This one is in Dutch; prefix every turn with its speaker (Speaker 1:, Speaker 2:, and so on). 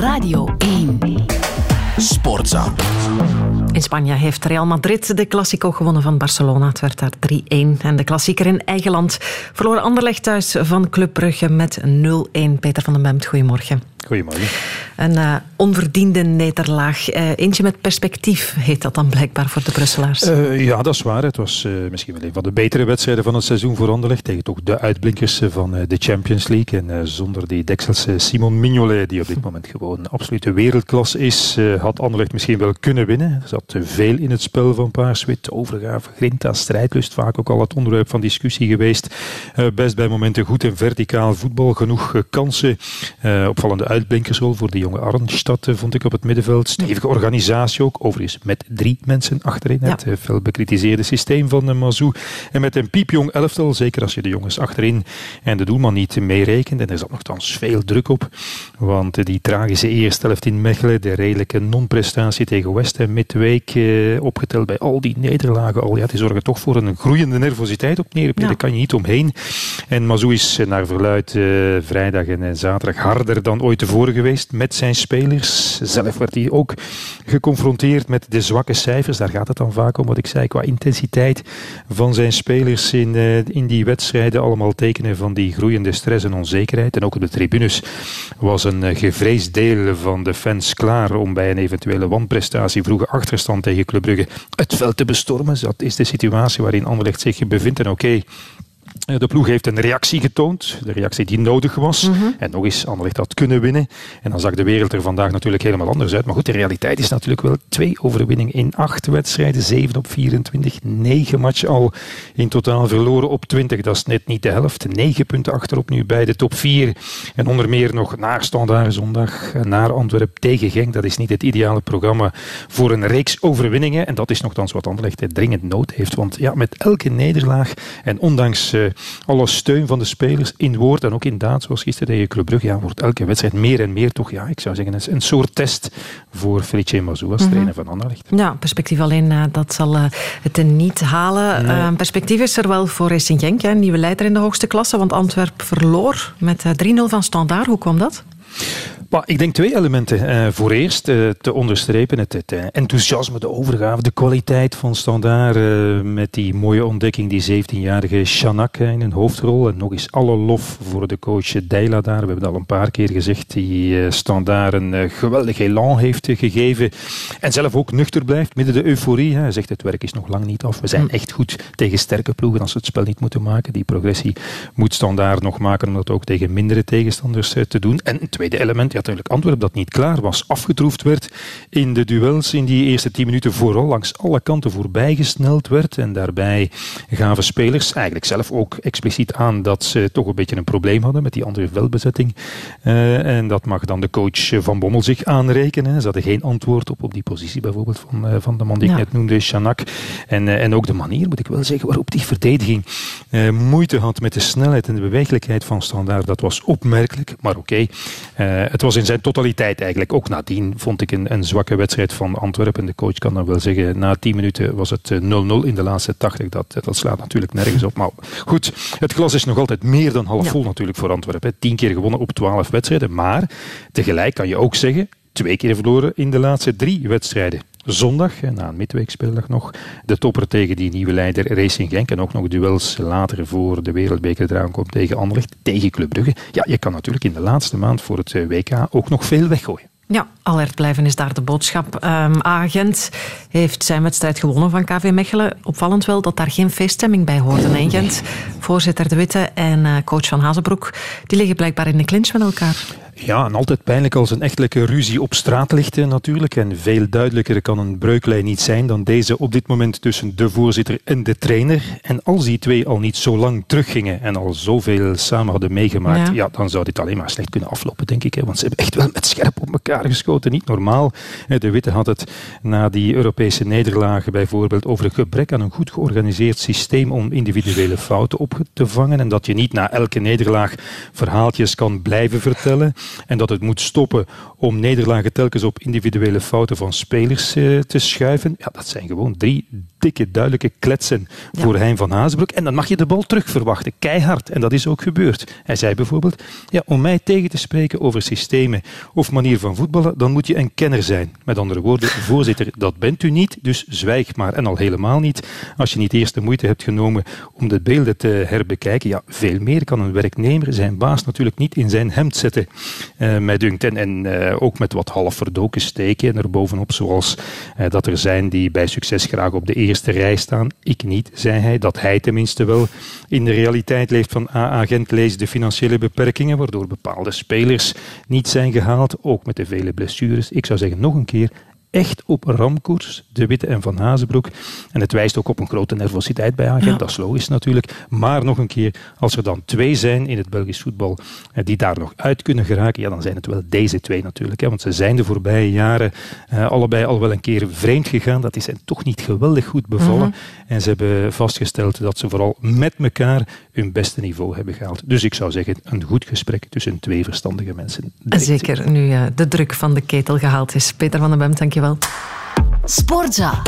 Speaker 1: Radio 1. Sportza.
Speaker 2: In Spanje heeft Real Madrid de Classico gewonnen van Barcelona. Het werd daar 3-1. En de klassieker in eigen land verloor Anderlecht thuis van Club Brugge met 0-1. Peter van den Bemt, goedemorgen.
Speaker 3: Goedemorgen.
Speaker 2: Een uh, onverdiende nederlaag. Uh, eentje met perspectief heet dat dan blijkbaar voor de Brusselaars.
Speaker 3: Uh, ja, dat is waar. Het was misschien wel een van de betere wedstrijden van het seizoen voor Anderlecht. Tegen toch de uitblinkers van de Champions League. En zonder die dekselse Simon Mignolet, die op dit moment gewoon absolute wereldklas is, had Anderlecht misschien wel kunnen winnen. Er zat veel in het spel van Paarswit. Overgave, grinta, strijdlust. Vaak ook al het onderwerp van discussie geweest. best bij momenten goed en verticaal voetbal. Genoeg kansen. opvallende uitblinkersrol voor de jonge Arnstad, vond ik op het middenveld. Stevige organisatie ook, overigens met drie mensen achterin. Het fel bekritiseerde systeem van de Mazou. En met een piepjong elftal, zeker als je de jongens achterin en de doelman niet meerekent. En er zat nogthans veel druk op. Want die tragische eerste helft in Mechelen, de redelijke non-prestatie tegen West Ham midweek, eh, opgeteld bij al die nederlagen al, ja, die zorgen toch voor een groeiende nervositeit op neer. Ja. Daar kan je niet omheen. En Mazou is naar verluid eh, vrijdag en zaterdag harder dan ooit tevoren geweest met zijn spelers. Zelf werd hij ook geconfronteerd met de zwakke cijfers. Daar gaat het dan vaak om, wat ik zei, qua intensiteit van zijn spelers in, uh, in die wedstrijden. Allemaal tekenen van die groeiende stress en onzekerheid. En ook op de tribunes was een uh, gevreesd deel van de fans klaar om bij een eventuele wanprestatie, vroege achterstand tegen Club Brugge, het veld te bestormen. Dat is de situatie waarin Anderlecht zich bevindt. En oké, de ploeg heeft een reactie getoond, de reactie die nodig was. Mm -hmm. En nog eens, Anderlecht had kunnen winnen. En dan zag de wereld er vandaag natuurlijk helemaal anders uit. Maar goed, de realiteit is natuurlijk wel twee overwinningen in acht wedstrijden. Zeven op 24, negen matchen al in totaal verloren op 20. Dat is net niet de helft. Negen punten achterop nu bij de top vier. En onder meer nog naar Standaard zondag, naar Antwerpen tegen Genk. Dat is niet het ideale programma voor een reeks overwinningen. En dat is nogthans wat Anderlecht dringend nood heeft. Want ja, met elke nederlaag en ondanks... Uh, alle steun van de spelers in woord en ook in daad, zoals gisteren tegen Club Brugge, ja, wordt elke wedstrijd meer en meer toch, ja, ik zou zeggen, een soort test voor Felice Mazou als mm -hmm. trainer van Anderlecht.
Speaker 2: Ja, perspectief alleen, uh, dat zal uh, het niet halen. Nee. Uh, perspectief is er wel voor Racing Genk, hè, nieuwe leider in de hoogste klasse, want Antwerp verloor met 3-0 van Standaard. Hoe kwam dat?
Speaker 3: Maar ik denk twee elementen. Uh, voor eerst uh, te onderstrepen het, het uh, enthousiasme, de overgave, de kwaliteit van Standaard. met die mooie ontdekking, die 17-jarige Shanak in een hoofdrol. En nog eens alle lof voor de coach Deila daar. We hebben het al een paar keer gezegd. Die Standaard een geweldig elan heeft gegeven. En zelf ook nuchter blijft, midden de euforie. Hij zegt het werk is nog lang niet af. We zijn echt goed tegen sterke ploegen als ze het spel niet moeten maken. Die progressie moet Standaard nog maken om dat ook tegen mindere tegenstanders te doen. En een tweede element, natuurlijk Antwerpen dat niet klaar was, afgetroefd werd in de duels in die eerste tien minuten vooral langs alle kanten voorbijgesneld werd. En daarbij gaven spelers eigenlijk zelf ook expliciet aan dat ze toch een beetje een probleem hadden met die andere veldbezetting. Uh, en dat mag dan de coach Van Bommel zich aanrekenen. Ze hadden geen antwoord op, op die positie bijvoorbeeld van, uh, van de man die ja. ik net noemde, Chanak. En, uh, en ook de manier, moet ik wel zeggen, waarop die verdediging moeite had met de snelheid en de bewegelijkheid van Standaard. Dat was opmerkelijk, maar oké. Okay. het was in zijn totaliteit eigenlijk. Ook nadien vond ik een, een zwakke wedstrijd van Antwerpen. De coach kan dan wel zeggen, na 10 minuten was het 0-0 in de laatste 80. Dat, dat slaat natuurlijk nergens op. Maar goed, het glas is nog altijd meer dan half vol ja. natuurlijk voor Antwerpen. 10 keer gewonnen op 12 wedstrijden. Maar tegelijk kan je ook zeggen, twee keer verloren in de laatste drie wedstrijden. Zondag, na een midweekspeeldag nog, de topper tegen die nieuwe leider Racing Genk. En ook nog duels later voor de wereldbeker eraan komt tegen Anderlecht, tegen Club Brugge. Ja, je kan natuurlijk in de laatste maand voor het WK ook nog veel weggooien.
Speaker 2: Ja, alert blijven is daar de boodschap. Um, Agent heeft zijn wedstrijd gewonnen van KV Mechelen. Opvallend wel dat daar geen feeststemming bij hoorde. Nee, Gent, voorzitter De Witte en uh, coach van Hazenbroek, die liggen blijkbaar in de clinch met elkaar.
Speaker 3: Ja, en altijd pijnlijk als een echtelijke ruzie op straat ligt natuurlijk. En veel duidelijker kan een breuklijn niet zijn dan deze op dit moment tussen de voorzitter en de trainer. En als die twee al niet zo lang teruggingen en al zoveel samen hadden meegemaakt, ja. ja dan zou dit alleen maar slecht kunnen aflopen, denk ik. Hè. Want ze hebben echt wel met scherp op elkaar geschoten. Niet normaal. De Witte had het na die Europese nederlagen bijvoorbeeld over het gebrek aan een goed georganiseerd systeem om individuele fouten op te vangen. En dat je niet na elke nederlaag verhaaltjes kan blijven vertellen. En dat het moet stoppen om nederlagen telkens op individuele fouten van spelers uh, te schuiven. Ja, dat zijn gewoon drie dikke, duidelijke kletsen voor Hein van Haasbroek. En dan mag je de bal terug verwachten, keihard. En dat is ook gebeurd. Hij zei bijvoorbeeld, ja, om mij tegen te spreken over systemen of manier van voetballen, dan moet je een kenner zijn. Met andere woorden, voorzitter, dat bent u niet, dus zwijg maar. En al helemaal niet als je niet eerst de moeite hebt genomen om de beelden te herbekijken. Ja, veel meer kan een werknemer zijn baas natuurlijk niet in zijn hemd zetten, uh, mij dunkt. En, en uh, ook met wat half verdoken steken erbovenop, zoals uh, dat er zijn die bij succes graag op de eerste rij staan. Ik niet, zei hij. Dat hij tenminste wel in de realiteit leeft van A-agent lees de financiële beperkingen, waardoor bepaalde spelers niet zijn gehaald, ook met de vele blessures. Ik zou zeggen, nog een keer, echt op ramkoers, De Witte en Van Hazenbroek. En het wijst ook op een grote nervositeit bij Agent, dat is logisch natuurlijk. Maar nog een keer, als er dan twee zijn in het Belgisch voetbal eh, die daar nog uit kunnen geraken, ja, dan zijn het wel deze twee natuurlijk. Hè, want ze zijn de voorbije jaren uh, allebei al wel een keer vreemd gegaan. Dat is hen toch niet geweldig goed bevallen. Mm -hmm. En ze hebben vastgesteld dat ze vooral met elkaar hun beste niveau hebben gehaald. Dus ik zou zeggen, een goed gesprek tussen twee verstandige mensen.
Speaker 2: Zeker, nu uh, de druk van de ketel gehaald is. Peter van den Bem, dank wel.
Speaker 1: Sportza.